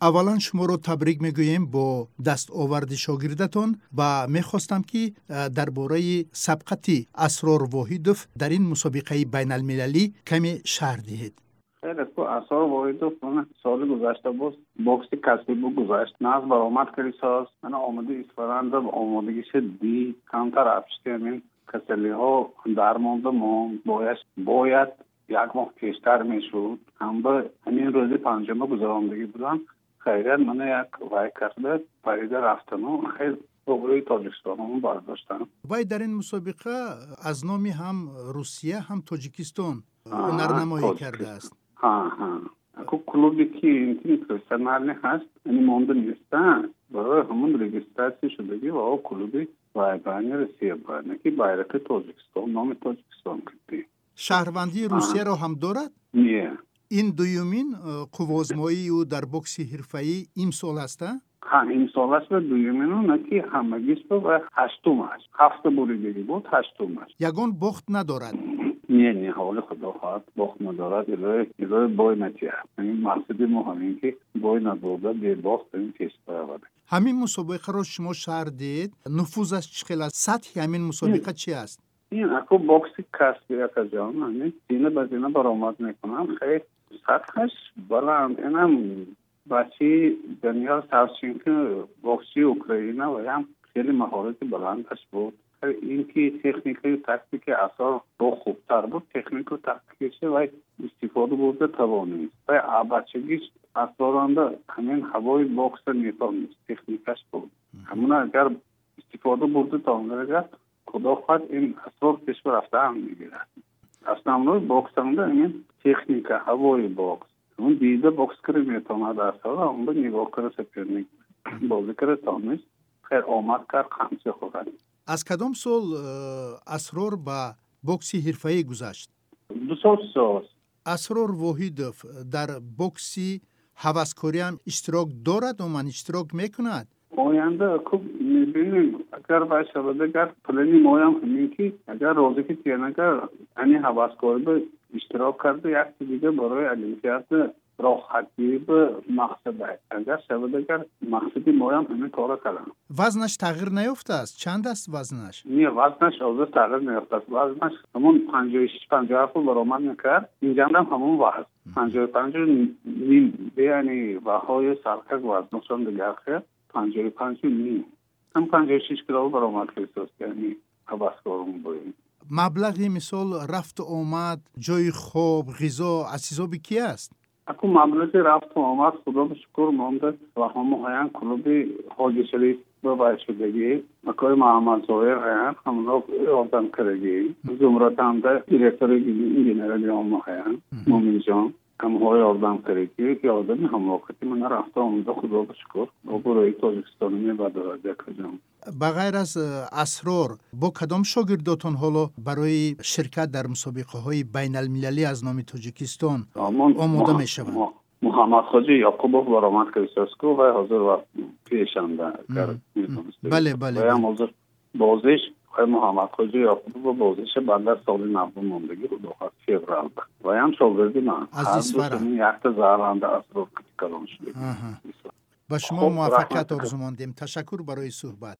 аввалан шуморо табрик мегӯем бо дастоварди шогирдатон ва мехостам ки дар бораи сабқати асрор воҳидов дар ин мусобиқаи байналмилалӣ каме шаҳр диҳед асрор воҳидов соли гузашта боз бокси касбӣ бугузашт наз баромад кардисоз мана омади истифодаанда омодагиша ди камтар апшти ҳамин касалиҳо дармонда мон бояд як моҳ пештар мешуд ҳамба ҳамин рӯзи панҷума гузарондагӣ будам хайриян мана як вай карда парида рафтану хел оғои тоҷикистонамон бардоштам вай дар ин мусобиқа аз номи ҳам русия ҳам тоҷикистон ҳунарнамоӣ кардааст. Ако клуби ки профессионалне ҳаст яъне монда нестанд барои ҳамон регистратсия шудагӣ ва клуби байни русия байна ки байраки тоҷикистон номи тоҷикистон кардӣ. Шаҳрвандии русияро ҳам дорад? Не ин дуюмин э, қуввозмоии ӯ дар бокси ҳирфаӣ имсол аста ҳа имсол аст ва дуюмину на ки ҳамагис ва ҳаштум аст ҳафта буридагӣ буд ҳаштум аст ягон бохт надорад не не ҳаволи худо хоҳад бохт надорад илои илои бой натиҳад мақсади мо ҳамин ки бой надода бебохт ин пеш баравад ҳамин мусобиқаро шумо шаҳр дид нуфузаш чӣ хел аст сатҳи ҳамин мусобиқа чӣ аст ин ако бокси касби акаҷон ҳамин зина ба зина баромад мекунам хеле سطحش بلند اینم بچه دنیا ترسیم بخشی باکسی اوکراینه و هم خیلی مهارت بلندش بود. خب اینکه تکنیک و تکتیک اصلا دو خوبتر بود تکنیک و تکتیکش و استفاده برده توانید و خب بچگیش اصلا همین هوای باکس نیتا نیست تکنیکش بود. همون اگر استفاده برده توانید خدا خواهد این اصلا پیش رفته هم می‌گیرد. اصلا باکس همونده این техника ҳавои бокс. Он дида бокскарӣ метавонад асора он ба нигоҳкара соперник бозӣ кара тонист хер омад кард қамчи хӯрад аз кадом сол э, асрор ба бокси ҳирфаӣ гузашт? Ду сол асрор воҳидов дар бокси ҳаваскориам иштирок дорад уман иштирок мекунад? Оянда кӯб мебинем. Агар вай шавад агар плани моям ҳамин ки агар розе ки тенагар ани ҳаваскорӣ ба иштирок карда якчи дига барои олимпиада роҳатӣ ба мақсад аст агар шавад агар мақсади моям ҳамин кора кардам вазнаш тағйир наёфтааст чанд аст вазнаш не вазнаш ҳозир тағйир наёфтааст вазнаш ҳамон панҷоҳи шиш панҷоҳ ҳафт баромад мекард инҷандам ҳамон вазн панҷоҳи панҷу ним яъне ваҳои саркак вазношон дигар хел панҷоҳи панҷу ним ҳам панҷоҳи шиш кило баромад кисост яъне ҳаваскорум боем маблағи мисол рафту омад ҷои хоб ғизо аз ҳисоби ки аст ако маблағи рафту омад худо ба шукр монда ва ҳамо ҳаян клуби ҳоҷи шариф бабай шудагӣ макои муҳаммад зоир ҳаян ҳамно ёрдамкарагӣ зумратанда директори генерали омо ҳаян kamuoyu oradan gerekiyor ki orada bir ham vakti من رفته اونجا خدا بشکر و برای تاجکستان می بدرجه کجام به غیر از اسرار با کدام شاگرداتون حالا برای شرکت در مسابقه های بین المللی از نام توجیکستان. آماده می شوند محمد خاجی یعقوبوف و که کریسکو، و حاضر و پیشنده بله بله, بله. حاضر بازش آقای محمد خواجه یعقوب به بازش بنده سال نوه ماندگی رو دو فوریه و هم شاگردی من. از این یخت زهرنده از رو کلان شده به شما خب، موفقیت آرزو ماندیم. تشکر برای صحبت.